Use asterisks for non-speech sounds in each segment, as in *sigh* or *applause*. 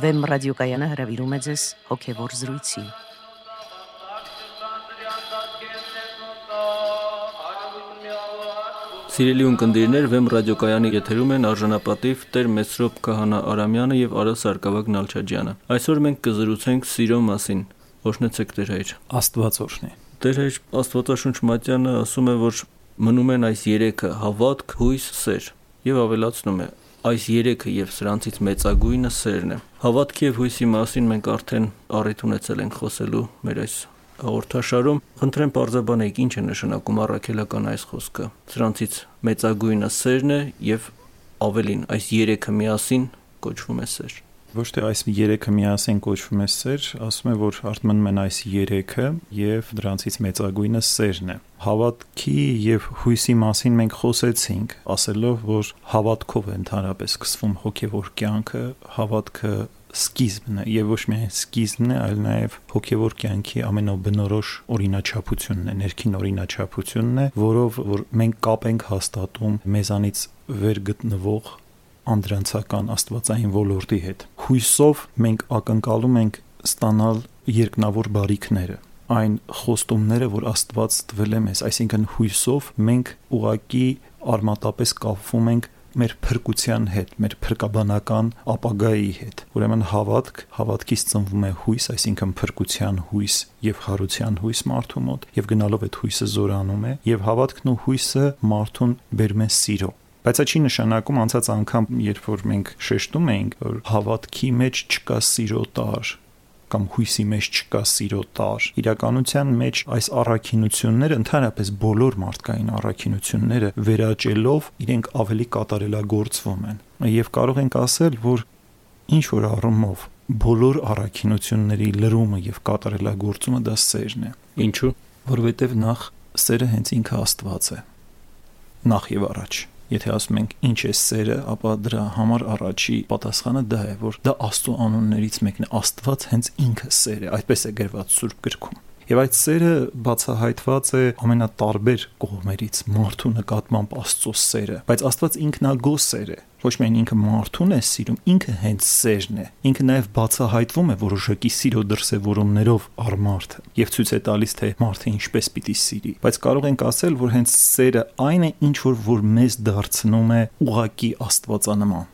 Վեմ ռադիոկայանը հրավիրում է ձեզ հոգևոր զրույցի։ Սիրելի ունկնդիրներ, Վեմ ռադիոկայանի եթերում են արժանապատիվ Տեր Մեսրոպ Քահանա Արամյանը եւ Արա Սարգսակ Նալչաջյանը։ Այսօր մենք կզրուցենք սիրո մասին։ Օրհնեցեք Տեր հայր։ Աստված օրհնի։ Տեր հայր Աստվածաշունչ Մատյանը ասում է, որ մնում են այս երեքը՝ հավատք, հույս, սեր, եւ ավելացնում է. այս երեքը եւ սրանցից մեծագույնը սերն է։ Հավատքի եւ հույսի մասին մենք արդեն առիթ ունեցել ենք խոսելու մեր այս հաղորդաշարում խնդրեմ բարձաբանեք ինչ է նշանակում առաքելական այս խոսքը։ Սրանցից մեծագույնը սերն է եւ ավելին այս երեքը միասին կոչվում է սեր։ Ոչ թե այս երեքը միասին կոչվում է սեր, ասում է որ արտմանում են այս երեքը եւ դրանցից մեծագույնը սերն է։ Հավատքի եւ հույսի մասին մենք խոսեցինք, ասելով որ հավատքով է ընդհանրապես սկսվում հոգեվոր կյանքը, հավատքը սկիզբն է եւ ոչ միայն սկիզբն է, այլ նաեւ հոգեվոր կյանքի ամենաբնորոշ օրինաչափությունն է, ներքին օրինաչափությունն է, որով որ մենք կապ ենք հաստատում մեզանից վեր գտնվող անդրանցական աստվածային ոլորտի հետ։ Հույսով մենք ակնկալում ենք ստանալ երկնավոր բարիքները այն խոստումները, որ Աստված տվել է մեզ, այսինքն հույսով մենք ուղակի արմատապես կապվում ենք մեր փրկության հետ, մեր փրկաբանական ապագայի հետ։ Ուրեմն հավատք, հավատքից ծնվում է հույս, այսինքն փրկության հույս եւ հարության հույս մարդու մոտ, եւ գնալով այդ հույսը զորանում է, եւ հավատքն ու հույսը մարդուն բերում են սիրո։ Բայց դա չի նշանակում անցած անգամ, երբ որ մենք շեշտում էինք, որ հավատքի մեջ չկա սիրո տար, կամ հույսի մեջ չկա սիրո տար։ Իրականության մեջ այս առաքինությունները ընդհանրապես բոլոր մարդկային առաքինությունները վերաճելով իրենք ավելի կատարելագործվում են։ Եվ կարող ենք ասել, որ ինչ որ առումով բոլոր առաքինությունների լրումը եւ կատարելագործումը դա սերն է։ Ինչու՞։ Որովհետեւ նախ սերը հենց ինքը Աստված է։ Նախ եւ առաջ Եթե ասում ենք ինչ է սերը, ապա դրա համար առաջի պատասխանը դա է, որ դա Աստծո անուններից մեկն է։ Աստված հենց ինքը սեր է, այդպես է գրված Սուրբ գրքում։ Եվ այդ սերը բացահայտված է ամենատարբեր կողմերից մարդու նկատմամբ Աստծո սերը, բայց Աստված ինքնագո սեր է։ Ոչ միայն ինքը մարդուն է սիրում, ինքը հենց սերն է։ Ինքը նաև բացահայտվում է որոշակի սիրո դրսևորումներով առ մարդը եւ ցույց է տալիս թե մարդը ինչպես պիտի սիրի։ Բայց կարող ենք ասել, որ հենց սերը այն է, ինչ որ որ մեզ դարձնում է ուղակի Աստվածանման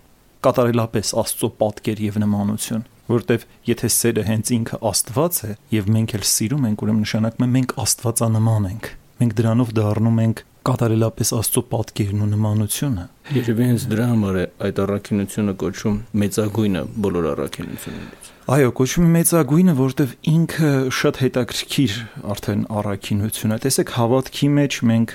կատարելապես Աստծո պատկեր եւ նմանություն որտեվ եթե սերը հենց ինքը Աստված է եւ մենք էլ սիրում ենք, ուրեմն նշանակում է մենք Աստվածանման ենք։ Մենք դրանով դառնում ենք կատարելապես Աստծո պատկերն ու նմանությունը։ Երևի հենց դրա համար է այդ առաքինությունը կոչվում մեծագույնը բոլոր առաքինություններից։ Այո, կոչվում է մեծագույնը, որտեվ ինքը շատ հետաքրքիր արդեն առաքինություն է։ Տեսեք, հավատքի մեջ մենք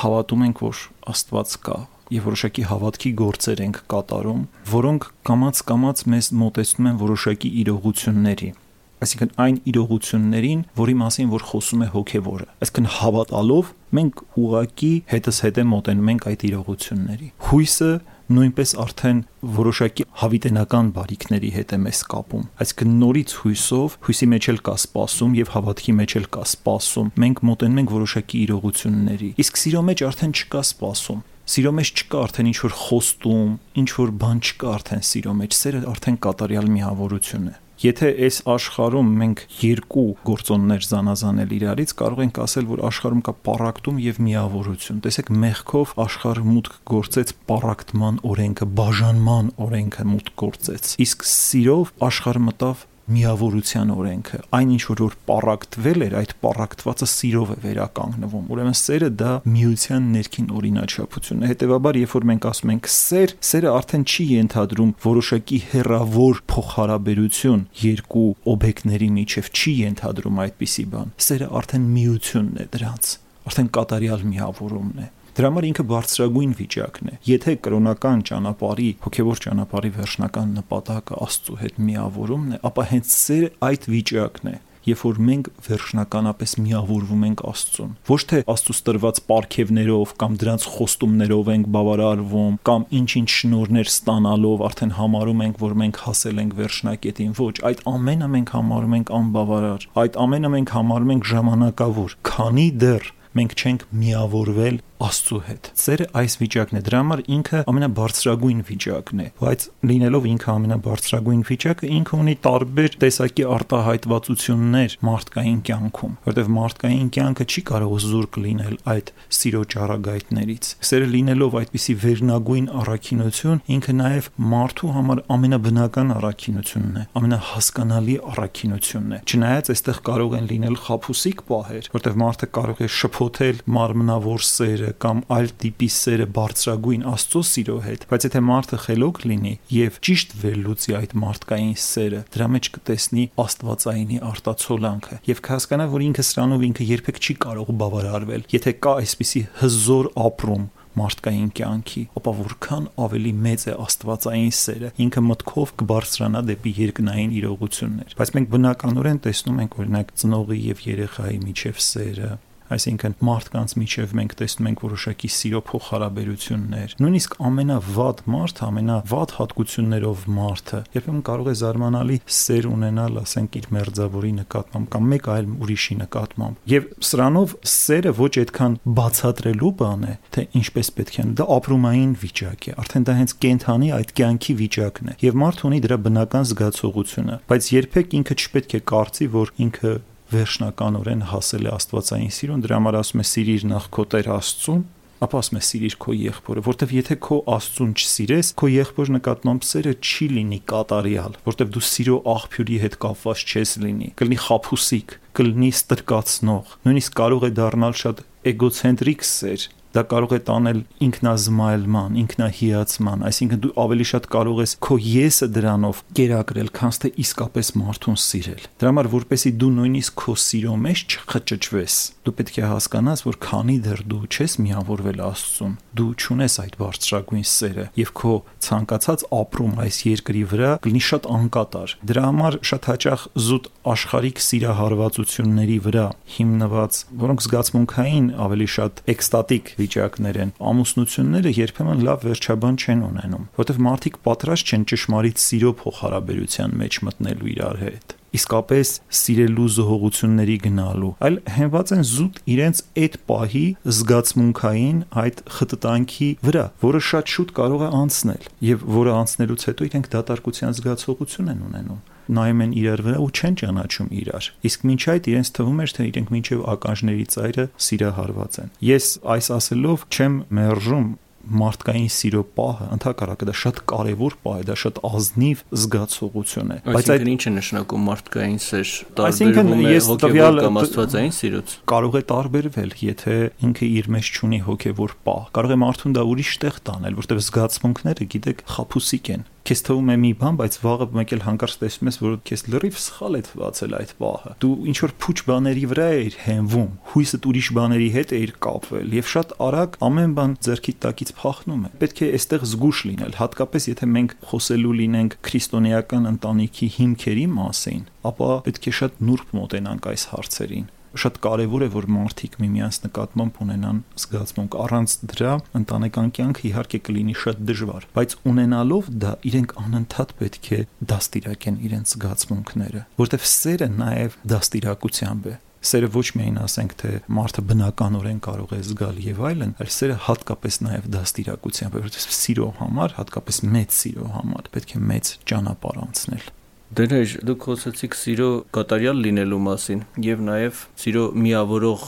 հավատում ենք, որ Աստված կա, եւ որոշակի հավատքի գործեր ենք կատարում, որոնք կամած-կամած մեզ մոտեցնում են որոշակի իրողությունների այսինքն այն իրողություններին, որի մասին որ խոսում է հոգևորը։ Այսինքն հավատալով մենք ուղակի հետս հետե մոտենում ենք այդ իրողությունների։ Հույսը նույնպես արդեն որոշակի հավիտենական բարիքների հետ է մեզ կապում։ Այսինքն նորից հույսով, հույսի մեջ էլ կա սпасում եւ հավատքի մեջ էլ կա սпасում։ Մենք մոտենում ենք որոշակի իրողությունների, իսկ սիրո մեջ արդեն չկա սпасում։ Սիրո մեջ չկա արդեն ինչ որ խոստում, ինչ որ բան չկա արդեն սիրո մեջ, սերը արդեն կատարյալ միավորություն է։ Եթե այս աշխարհում մենք երկու գործոններ զանազանել իրարից, կարող ենք ասել, որ աշխարհում կա պարակտում եւ միավորություն։ Տեսեք, մեղքով աշխարհը մուտք գործեց պարակտման օրենքը, բաժանման օրենքը մուտք գործեց։ Իսկ սիրով աշխարհը մտավ միավորության օրենքը այն ինչ որ պարակտվել էր այդ պարակտվածը սիրով է վերականգնվում ուրեմն սերը դա միության ներքին օրինաչափությունն է հետեւաբար երբ որ մենք ասում ենք սեր սերը արդեն չի ենթադրում որոշակի հերավոր փոխհարաբերություն երկու օբյեկտների միջև չի ենթադրում այդպիսի բան սերը արդեն միությունն է դրանց արդեն կատարյալ միավորումն է Դրա համար ինքը բարձրագույն վիճակն է։ Եթե կրոնական ճանապարհի, հոգևոր ճանապարհի վերջնական նպատակը Աստծո հետ միավորումն է, ապա հենց սերը այդ վիճակն է երբ որ մենք վերջնականապես միավորվում ենք Աստծուն։ Ոչ թե Աստծուց տրված պարգևներով կամ դրանց խոստումներով ենք բավարարվում կամ ինչ-ինչ շնորներ ստանալով արդեն համարում ենք, որ մենք հասել ենք վերջնակետին։ Ոչ, այդ ամենը մենք համարում ենք անբավարար։ Այդ ամենը մենք համարում ենք ժամանակավոր, քանի դեռ մենք չենք միավորվել Աստծո հետ։ Սերը այս վիճակն է։ Դրա համար ինքը ամենաբարձրագույն վիճակն է, բայց լինելով ինքը ամենաբարձրագույն վիճակը, ինքը ունի տարբեր տեսակի արտահայտվածություններ մարդկային կյանքում, որտեղ մարդկային կյանքը չի կարող զուրկ լինել այդ սիրո ճառագայթներից։ Սերը լինելով այդպիսի վերնագույն առաքինություն, ինքը նաև մարդու համար ամենաբնական առաքինությունն է, ամենահասկանալի առաքինությունն է։ Չնայած այստեղ կարող են լինել խափուսիկ պահեր, որտեղ մարդը կարող է շփոթել մարմնավոր սերը կամ այլ տիպի սերը բարձրագույն Աստծո սիրո հետ, բայց եթե մարդը խելոք լինի եւ ճիշտ վերլուծի այդ մարդկային սերը, դրա մեջ կտեսնի Աստվածայինի արտացոլանքը եւ կհասկանա, որ ինքը սրանով ինքը երբեք չի կարող բավարարվել։ Եթե կա այսպիսի հզոր ապրում մարդկային կյանքի, ապա որքան ավելի մեծ է Աստվածային սերը։ Ինքը մտքով կբարձրանա դեպի երկնային իրողություններ։ Բայց մենք բնականորեն տեսնում ենք օրինակ ծնողի եւ երեխայի միջև սերը, Այսինքն մարդկանց միջև մենք տեսնում ենք որոշակի սիրո փոխհարաբերություններ։ Նույնիսկ ամենավատ մարդ, ամենավատ հատկություններով մարդը երբեմն կարող է զարմանալի սեր ունենալ, ասենք իր մերձավորի նկատմամբ կամ մեկ այլ ուրիշի նկատմամբ։ Եվ սրանով սերը ոչ այդքան բացատրելու բան է, թե ինչպես պետք է դա ապրումային վիճակ է։ Արդեն դա հենց կենթանի այդ կյանքի վիճակն է։ Եվ մարդը ունի դրա բնական զգացողությունը, բայց երբեք ինքը չպետք է կարծի, որ ինքը վերջնականորեն հասել է Աստվածային սիրուն, դրա համար ասում է սիրիր նախ քո Տեր Աստծուն, ապա ասում է սիրիր քո եղբորը, որտեվ եթե քո Աստծուն չսիրես, քո եղբոր նկատմամբ սերը չի լինի կատարյալ, որտեվ դու սիրո աղբյուրի հետ կապված չես լինի, կլինի խափուսիկ, կլինի ստրկացնող, նույնիսկ կարող է դառնալ շատ էգոցենտրիկ սեր, Դա կարող է տանել ինքնազմայելման, ինքնահիացման, այսինքն դու ավելի շատ կարող ես քո եսը դրանով կերակրել, քան թե իսկապես մարդուն սիրել։ Դրա համար որպեսի դու նույնիսկ քո սիրո մեջ չխճճվես, դու պետք է հասկանաս, որ քանի դեռ դու չես միավորվել Աստծուն, դու ճունես այդ բարձրագույն սերը եւ քո ցանկացած ապրում այս երկրի վրա կլինի շատ անկատար։ Դրա համար շատ հաճախ զուտ աշխարհիկ սիրահարվածությունների վրա հիմնված, որոնք զգացմունքային ավելի շատ էկստատիկ վիճակներ են։ Ամուսնությունները երբեմն լավ վերջաբան չեն ունենում, որովհետև մարդիկ պատրաստ չեն ճշմարիտ սիրո փոխհարաբերության մեջ մտնելու իրար հետ իսկապես սիրելու զողողությունների գնալու, այլ հենված են զուտ իրենց այդ պահի զգացմունքային այդ խտտանքի վրա, որը շատ շուտ կարող է անցնել եւ որը անցնելուց հետո իրենք դատարկության զգացողություն են ունենում նայում են իրար վրա ու չեն ճանաչում իրար։ Իսկ մինչ այդ իրենց թվում էր, թե իրենք մինչև ականջների ծայրը սիրահարված են։ Ես այս ասելով չեմ մերժում մարդկային սիրո պահը ընդհակառակը դա շատ կարևոր պահ է, դա շատ ազնիվ զգացողություն է։ Բայց այդ ինչ է նշանակում մարդկային սեր։ Այսինքն ես տվյալ կամ աստվածային սիրուց կարող է տարբերվել, եթե ինքը իր մեջ ունի հոգևոր պահ։ Կարող է մարդուն դա ուրիշ տեղ տանել, որտեղ զգացմունքները, գիտեք, խափուսիկ են քեզ թվում է մի բան, բայց վաղը մեկ էլ հանկարծ տեսնում ես, որ քեզ լրիվ սխալ է թվացել այդ բահը։ Դու ինչ որ փուչ բաների վրա ես հենվում, հույսդ ուրիշ բաների հետ է կապվել եւ շատ արագ ամեն բան ձերքի տակից փախնում է։ Պետք է այստեղ զգուշ լինել, հատկապես եթե մենք խոսելու լինենք քրիստոնեական ընտանիքի հիմքերի մասին, ապա պետք է շատ նուրբ մոտենանք այս հարցերին շատ կարևոր է որ մարդիկ միմյանց նկատմամբ ունենան զգացմունք առանց դրա ընտանեկան կյանքը իհարկե կլինի շատ դժվար բայց ունենալով դա իրենք անընդհատ պետք է դաստիարակեն իրենց զգացմունքները որտեվ սերը նաև դաստիարակությամբ է սերը ոչ միայն ասենք թե մարդը բնականորեն կարող է զգալ եւ այլն, այլ սերը հատկապես նաեւ դաստիարակությամբ, որովհետեւ սիրո համար, հատկապես մեծ սիրո համար պետք է մեծ ճանապարհ անցնել։ Դերեջ դուք խոսեցիք սիրո կատարյալ լինելու մասին եւ նաեւ սիրո միավորող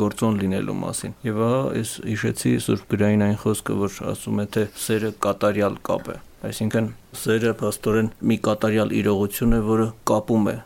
գործոն լինելու մասին։ Եվ ահա ես հիշեցի Սուրբ Գրային այն խոսքը, որ ասում է թե սերը կատարյալ կապ է։ Այսինքն սերը աստորեն մի կատարյալ իրողություն է, որը կապում է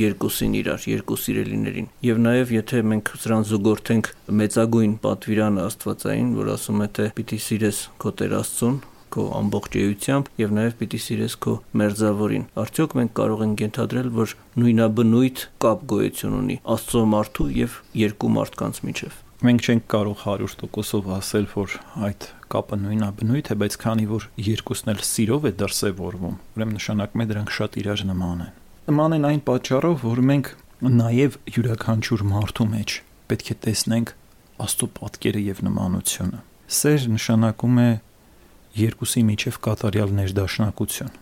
երկուսին իրար, երկու սիրելիներին։ Եվ նաև եթե մենք սրան զուգորդենք մեծագույն պատվիրանը Աստվածային, որ ասում է թե պիտի սիրես քո Տեր Աստծուն քո ամբողջ էությամբ եւ նաեւ պիտի սիրես քո մերձավորին։ Արդյոք մենք կարող ենք ենթադրել, որ նույնաբնույթ կապ գոյություն ունի Աստծո մարդու եւ երկու մարդկանց միջև։ Մենք չենք կարող 100%-ով ասել, որ այդ կապը նույնաբնույթ է, բայց քանի որ երկուսն էլ սիրով է դրսևորվում, ուրեմն նշանակում է դրանք շատ իրար նման են։ Նման են այն պատճառով, որ մենք նաև յուրաքանչյուր մարդու մեջ պետք է տեսնենք Աստծո պատկերը եւ նմանությունը։ Սեր նշանակում է երկուսի միջև կատարյալ ներդաշնակություն,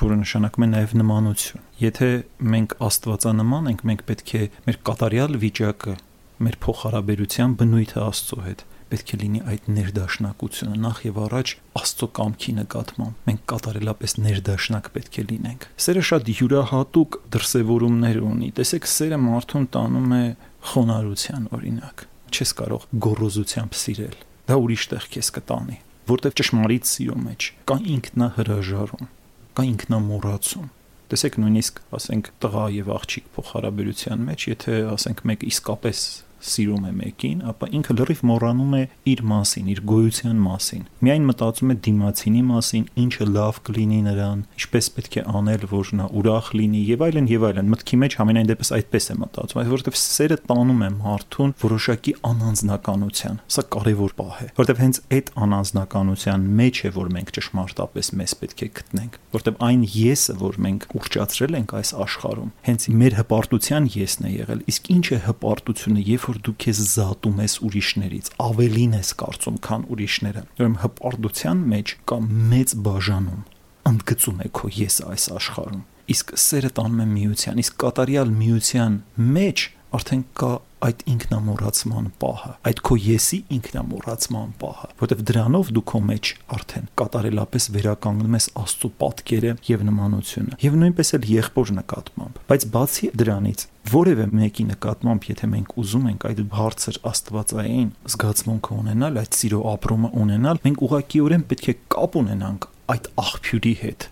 որը նշանակում է նաև նմանություն։ Եթե մենք Աստվածանման ենք, մենք պետք է մեր կատարյալ վիճակը, մեր փոխհարաբերության բնույթը Աստծո հետ պետք է լինի այդ ներդաշնակությունը նախ եւ առաջ Աստծո կամքի նկատմամբ։ Մենք կատարելապես ներդաշնակ պետք է լինենք։ Սերը շատ յուրահատուկ դրսևորումներ ունի։ Տեսեք, սերը մարդուն տանում է խոնարհության օրինակ։ Չես կարող գոռոզությամբ սիրել։ Դա ուրիշ տեղ քեզ կտանի, որտեղ ճշմարիտ սիրո մեջ կա ինքնահրաժարում, կա ինքնամոռացում տեսեք նույնիսկ ասենք տղա եւ աղջիկ փոխհարաբերության մեջ եթե ասենք մեկ իսկապես սիրում է մեկին, ապա ինքը լրիվ մոռանում է իր մասին, իր գոյության մասին։ Միայն մտածում է դիմացինի մասին, ինչը լավ կլինի նրան, ինչպես պետք է անել, որ նա ուրախ լինի եւ այլն եւ այլն։ Մտքի մեջ ամենայն դեպս այդպես է մտածում, որովհետեւ սերը տանում է մարդուն որոշակի անանձնականության։ Սա կարևոր պահ է, որովհետեւ հենց այդ անանձնականության մեջ է, որ մենք ճշմարտապես մեզ պետք է գտնենք, որովհետեւ այն եսը, որ մենք ուռճացրել ենք այս աշխարհում, հենց մեր հպարտության եսն է եղել։ Իսկ ինչ է հպարտությունը, երբ որ դու քեզ զատում ես ուրիշներից, ավելին ես կարծում, քան ուրիշները։ Ուրեմն հպարտության մեջ կա մեծ բաժանում ընդգծում է քո ես այս աշխարհում։ Իսկ սերը տանում է միության, իսկ կատարյալ միության մեջ արդեն կա այդ ինքնամոռացման պահը, այդ քո եսի ինքնամոռացման պահը, որովհետև դրանով դու քո մեջ արդեն կատարելապես վերականգնում ես Աստծո պատկերը եւ նմանությունը, եւ նույնպես էլ եղբոր նկատմամբ։ Բայց բացի դրանից, որևէ մեկի նկատմամբ, եթե մենք ուզում ենք այդ բարձր աստվածային զգացմունքը ունենալ, այդ սիրո ապրումը ունենալ, մենք ուղղակիորեն պետք է կապ ունենանք այդ աղբյուրի հետ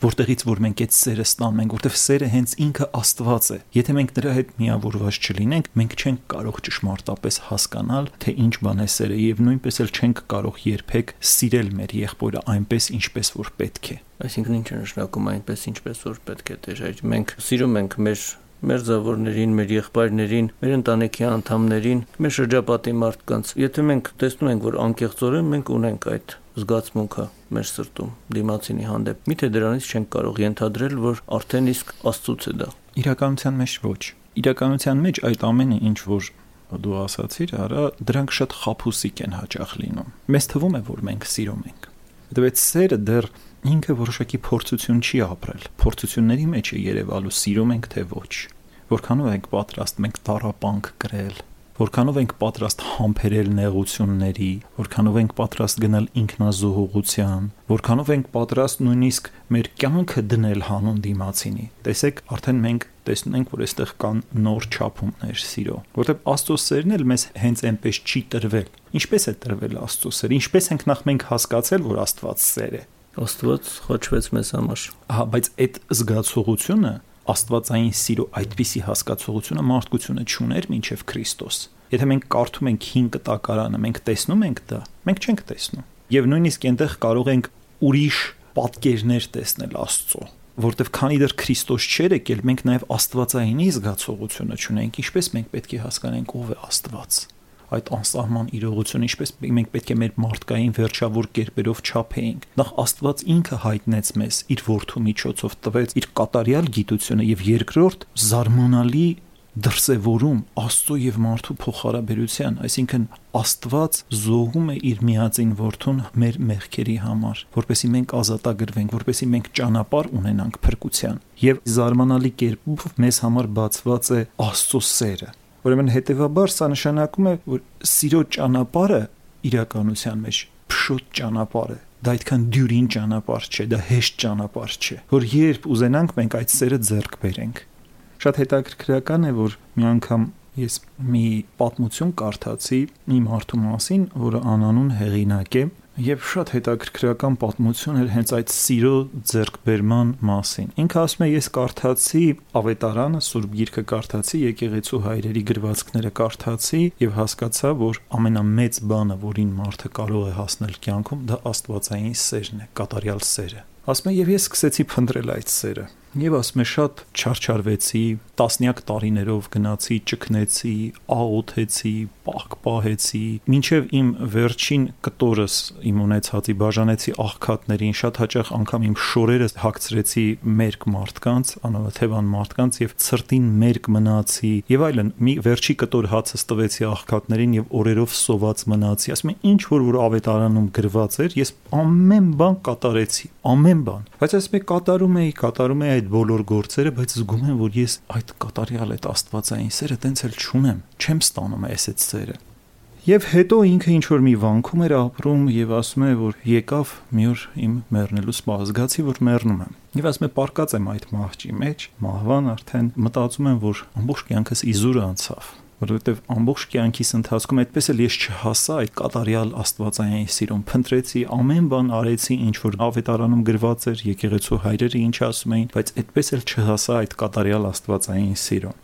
որտեղից որ մենք այդ սերը ստանանք, որտեղ սերը հենց ինքը Աստված է։ Եթե մենք դրա հետ միավորված չլինենք, մենք չենք կարող ճշմարտապես հասկանալ, թե ինչ բան է սերը եւ նույնպես էլ չենք կարող երբեք սիրել մեր եղբորը այնպես, ինչպես որ պետք է։ Այսինքն ինչ է նշանակում այնպես, ինչպես որ պետք է դեր։ Մենք սիրում ենք մեր մեր զավորներին, մեր եղբայրներին, մեր ընտանիքի անդամներին, մեր շրջապատի մարդկանց։ Եթե մենք տեսնում ենք, որ անկեղծորեն մենք ունենք այդ զգացմունքը մեր սրտում դիմացինի հանդեպ։ Միթե դրանից չենք կարող ենթադրել, որ արդեն իսկ Աստծուց է դա։ Իրականության մեջ ոչ։ Իրականության մեջ այդ ամենը ինչ որ դու ասացիր, արա դրանք շատ խափուսիկ են հաճախ լինում։ Մեզ թվում է, որ մենք սիրում ենք։ Դեպի սերը դեռ ինքը որոշակի փորձություն չի ապրել։ Փորձությունների մեջ է երևալու սիրում ենք թե ոչ։ Որքանով ենք պատրաստ մենք տարապանք գրել, որքանով ենք պատրաստ համբերել նեղությունների, որքանով ենք պատրաստ գնալ ինքնազոհողության, որքանով ենք պատրաստ նույնիսկ մեր կյանքը դնել հանուն դիմացինի։ Տեսեք, արդեն մենք տեսնում ենք, որ այստեղ կան նոր ճափումներ սիրո, որտեղ Աստծո սերն էլ մեզ հենց այնպես չի տրվել։ Ինչպես է տրվել Աստծո սերը։ Ինչպես ենք նախ մենք հասկացել, որ Աստված սեր է։ Աստված խոչվեց մեզ համար։ Ահա, բայց այդ զգացողությունը աստվածային սիրո այդպիսի հասկացողությունը մարդկությունը չուներ մինչև Քրիստոս։ Եթե մենք կարդում ենք 5 կտակարանը, մենք տեսնում ենք դա, մենք չենք տեսնում։ Եվ նույնիսկ այնտեղ կարող ենք ուրիշ պատկերներ տեսնել Աստծո, որտեվ քանի դեռ Քրիստոս չէր եկել, մենք նաև աստվածայինի զգացողությունը չունենք, ինչպես մենք պետք է հասկանանք ով է Աստված այդ անսահման իրողությունը ինչպես մենք պետք է մեր մարդկային վերջավոր կերպերով չափեինք նախ Աստված ինքը հայտնեց մեզ իր որդու միջոցով տվեց իր կատարյալ գիտությունը եւ երկրորդ զարմանալի դրսևորում Աստծո եւ մարդու փոխհարաբերության, այսինքն Աստված զոհում է իր միածին որդուն մեր մեղքերի համար, որպեսի մենք ազատագրվենք, որպեսի մենք ճանապարհ ունենանք փրկության։ Եվ զարմանալի կերպով մեզ համար բացված է Աստծո սերը, Ուրեմն հետեւաբար սա նշանակում է, որ սիրո ճանապարհը իրականության մեջ փշոտ ճանապարհ է դա այդքան դյուրին ճանապարհ չէ, դա հեշտ ճանապարհ չէ, որ երբ ուզենանք մենք այդ սերը ձեռք բերենք։ Շատ հետաքրքրական է, որ մի անգամ ես մի պատմություն կարդացի մի մարդու մասին, որը անանուն հեղինակ է, եւ շատ հետաքրքրական պատմություն էր հենց այդ սիրո ձեռքբերման մասին։ Ինքը ասում է ես կարդացի ավետարանը, Սուրբ Գիրքը կարդացի, եկեղեցու հայրերի գրվածքները կարդացի եւ հասկացա, որ ամենամեծ բանը, որին մարդը կարող է հասնել կյանքում, դա Աստվածային սերն է, կատարյալ սերը։ Ասում է եւ ես սկսեցի փնտրել այդ սերը Եվ ասում է շատ չարչարվեցի, տասնյակ տարիներով գնացի, ճկնեցի, աղոթեցի, պահպահեցի, մինչև իմ վերջին կտորս իմ ունեցածի բաժանեցի աղքատներին, շատ հաճախ անգամ իմ շորերը հագցրեցի մերկ մարդկանց, անօթևան մարդկանց եւ ցրտին մերկ մնացի եւ այլն։ Մի վերջի կտոր հացս տվեցի աղքատներին եւ օրերով սոված մնացի։ Ասում է ինչ որ որ ավետարանում գրված էր, ես ամեն բան կատարեցի, ամեն բան։ Բայց ասում է կատարում էի, կատարում էի այդ բոլոր գործերը, բայց զգում եմ, որ ես այդ կատարյալ այդ աստվածային սերը տենց էլ չունեմ, չեմ ստանում այս այդ սերը։ Եվ հետո ինքը ինչ որ մի վանքում էր ապրում եւ ասում է որ եկավ մի օր իմ մեռնելու սպա զգացի որ մեռնում եմ։ Եվ ասում է պարկած եմ այդ մահճի մեջ, մահվան արդեն մտածում եմ որ ամբողջ կյանքս իզուր անցավ որովհետև ամբողջ կյանքիս ընթացքում այդպես էլ ես չհասա այդ կատարյալ աստվածային սիրուն փնտրեցի ամեն բան արեցի ինչ որ ավետարանում գրված էր եկեղեցու հայրերը ինչ ասում էին բայց այդպես էլ չհասա այդ կատարյալ աստվածային սիրուն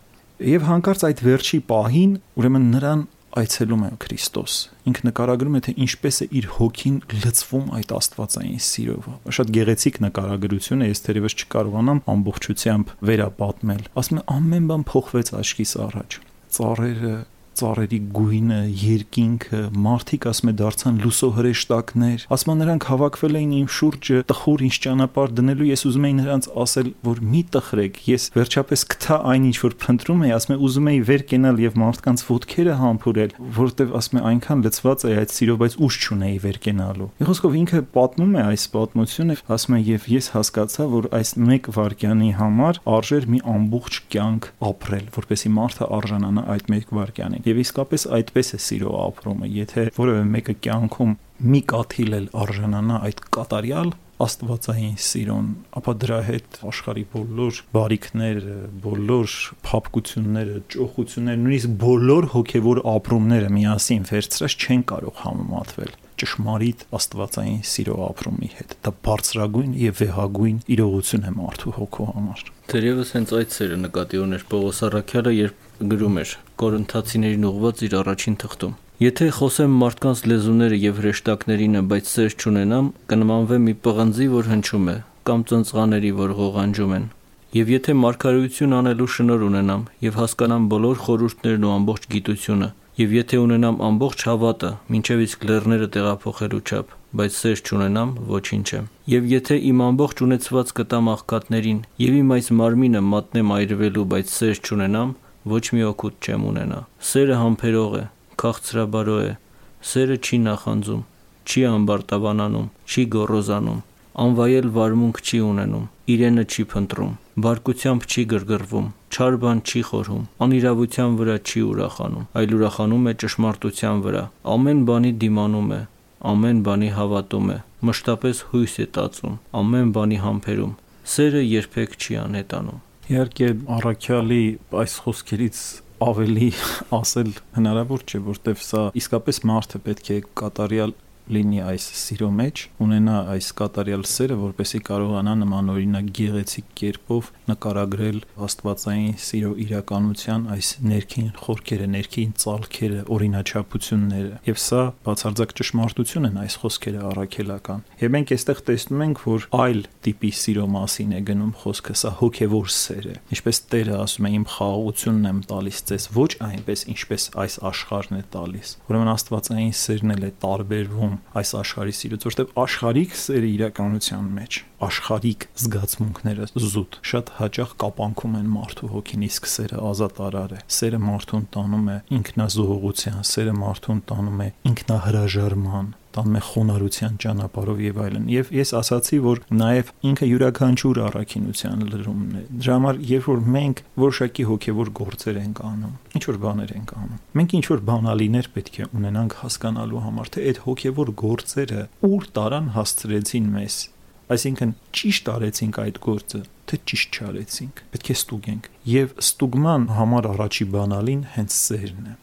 եւ հանկարծ այդ վերջի պահին ուրեմն նրան այցելում է Քրիստոս։ Ինք նկարագրում է թե ինչպես է իր հոգին լցվում այդ աստվածային սիրով։ Շատ գեղեցիկ նկարագրություն է, ես թերևս չկարողանամ ամբողջությամբ վերապատմել։ Ասում է ամեն բան փոխվեց աչքիս առաջ ծառերը ծառերի գույնը, երկինքը, մարդիկ ասում է դարձան լուսոհրեշտակներ։ Ասում են նրանք հավաքվել էին իմ շուրջը, տխուր ինչ ճանապարհ դնելու, ես ուզում եի նրանց ասել, որ մի տխրեք, ես վերջապես կթա այն ինչ որ փնտրում եի, ասում է ուզում եի վեր կենալ եւ մարդկանց ոտքերը համբուրել, որովհետեւ ասում է այնքան լծված է այդ սիրով, բայց ուժ չունեի վեր կենալու։ Եղոսկով ինքը պատմում է այս պատմությունը, ասում է եւ ես հասկացա, որ այս 1 վարքյանի համար արժեր մի ամբողջ կյանք ապրել, որպեսի մարդը արժանանա այդ 1 վարքյանին Եվ իսկապես այդպես է սիրո ապրումը։ Եթե որևէ մեկը կյանքում մի կաթիլ էլ արժանանա այդ կատարյալ աստվածային սիրուն, ապա դրա հետ աշխարի բոլոր բարիքները, բոլոր փապկությունները, ճոխությունները, նույնիսկ բոլոր հոգևոր ապրումները միասին վերցրած չեն կարող համեմատվել ճշմարիտ աստվածային սիրո ապրումի հետ։ Դա բարձրագույն եւ վեհագույն իրողություն է մարդու հոգու համար։ Տերևս հենց այդ սերը նկատի ուներ Պողոս Արաքյալը, երբ գրում էր Կորինթացիներին ուղված իր առաջին թղթում. Եթե խոսեմ մարդկանց լեզուները եւ հրեշտակներինը, բայց սեր չունենամ, կնմանվեմ մի պղնձի, որ հնչում է, կամ ծնծղաների, որ ղողանջում են։ Եվ եթե մարգարեություն անելու շնոր ունենամ եւ հասկանամ բոլոր խորհուրդներն ու ամբողջ գիտությունը, Եվ եթե ունենամ ամբողջ հավատը, ինչև իսկ լեռները տեղափոխելու չափ, բայց սեր չունենամ, ոչինչ եմ։ Եվ եթե իմ ամբողջ ունեցված կտամ աղքատներին, եւ իմ այս մարմինը մատնեմ այրվելու, բայց սեր չունենամ, ոչ մի օգուտ չեմ ունենա։ Սերը համբերող է, քաղցրաբարո է։ Սերը չի նախանձում, չի ամբարտավանանում, չի գոռոզանում, անվայել վարմունք չի ունենում, իրենը չի փնտրում, բարկությամբ չի գրգռվում, չար բան չի խորհում, անիրավության վրա չի ուրախանում, այլ ուրախանում է ճշմարտության վրա, ամեն բանի դիմանում է, ամեն բանի հավատում է, մշտապես հույս է տածում, ամեն բանի համբերում, սերը երբեք չի անհետանում։ Իհարկե առաքյալի այս խոսքերից ավելի *laughs* ասել հնարավոր չէ, որտեվ սա իսկապես մարդը պետք է կատարյալ լինի այս սիրո մեջ, ունենա այս կատարյալ սերը, որպեսի կարողանա նմանօրինակ գեղեցիկ կերպով նկարագրել աստվածային սիրո իրականության այս ներքին խորքերը, ներքին ցալքերը, օրինաչափությունները։ Եվ սա բացարձակ ճշմարտություն են այս խոսքերը առաքելական։ Եվ մենք այստեղ տեսնում ենք, որ այլ տիպի սիրո մասին է գնում խոսքը, սա հոգևոր սեր է։ Ինչպես Տերը ասում է, իմ խաղաղությունն եմ տալիս ձեզ, ոչ այնպես, ինչպես այս աշխարհն է տալիս։ Ուրեմն աստվածային սերն էլ է տարբերվում այս աշխարհի սիրուց, որտեղ աշխարհիկ սերը իրականության մեջ, աշխարհիկ զգացմունքները զուտ շատ հաճախ կապանքում են մարդու հոգին, իսկ սերը ազատարար է։ Սերը մարդուն տանում է ինքնազոհողության, սերը մարդուն տանում է ինքնահրաժարման, տանում է խոնարհության ճանապարհով եւ այլն։ Եվ ես ասացի, որ նաեւ ինքը յուրաքանչյուր առաքինության լրումն է։ Դրա համար, երբ որ մենք որոշակի հոգեվոր գործեր ենք անում, ինչ որ բաներ ենք անում, մենք ինչ որ բանալիներ պետք է ունենանք հասկանալու համար, թե այդ հոգեվոր գործերը ուր տարան հասցրեցին մեզ։ Այսինքն ճիշտ արեցինք այդ գործը, թե ճիշտ չարեցինք։ Պետք է ստուգենք։ Եվ ստուգման համար առաջի բանալին հենց սերն է։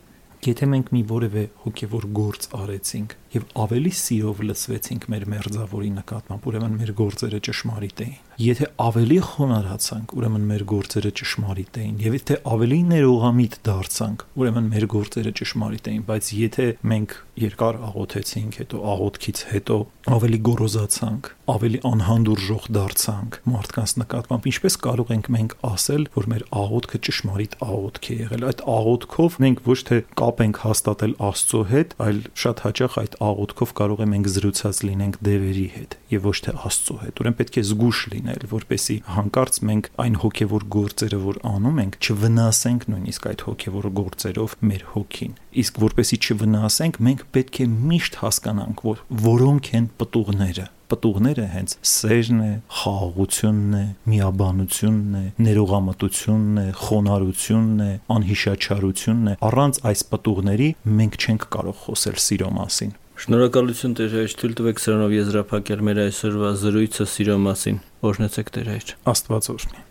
Եթե մենք մի որևէ հոգևոր գործ արեցինք եւ ավելի սիրով լսվեցինք մեր մերձավորի նկատմամբ, ուրեմն մեր գործերը ճշմարիտ էին։ Եթե ավելի խոնարհացանք, ուրեմն մեր գործերը ճշմարիտ էին, եւ եթե ավելի ներողամիտ դարձանք, ուրեմն մեր գործերը ճշմարիտ էին, բայց եթե մենք երկար աղոթեցինք, հետո աղոթքից հետո ավելի գոռոզացանք, ավելի անհանդուրժող դարձանք մարդկանց նկատմամբ, ինչպես կարող ենք մենք ասել, որ մեր աղոթքը ճշմարիտ աղոթք է եղել։ Այդ աղոթքով մենք ոչ թե կապ ենք հաստատել Աստծո հետ, այլ շատ հաճախ այդ աղոթքով կարող է մենք զրուցած լինենք դևերի հետ եւ ոչ թե Աստծո հետ։ Ուրեմն պետք է զգուշ լինել, որպեսի հանկարծ մենք այն հոգեվոր գործերը, որ անում ենք, չվնասենք նույնիսկ այդ հոգեվոր գործերով մեր հոգին։ Իսկ որպեսի չվնասենք, մենք պետք է միշտ հասկանանք, որ որոնք են պտուղները պտուղները հենց սերն է, խաղաղությունն է, միաբանությունն է, ներողամտությունն է, խոնարհությունն է, անհիշաչարությունն է։ Առանց այս պտուղների մենք չենք կարող խոսել սիրո մասին։ Շնորհակալություն Տեր հայր, թույլ տվեք սրանով եզրափակել մեր այսօրվա զրույցը սիրո մասին։ Օրհնեցեք Տեր հայր։ Աստված օրհնի։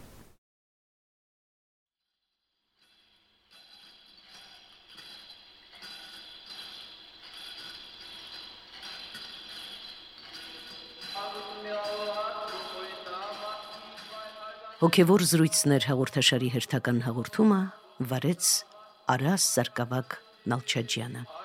Հոգևոր զրույցներ հաղորդաշարի հերթական հաղորդումը վարեց Արաս Սարգսակ Նալչաջյանը։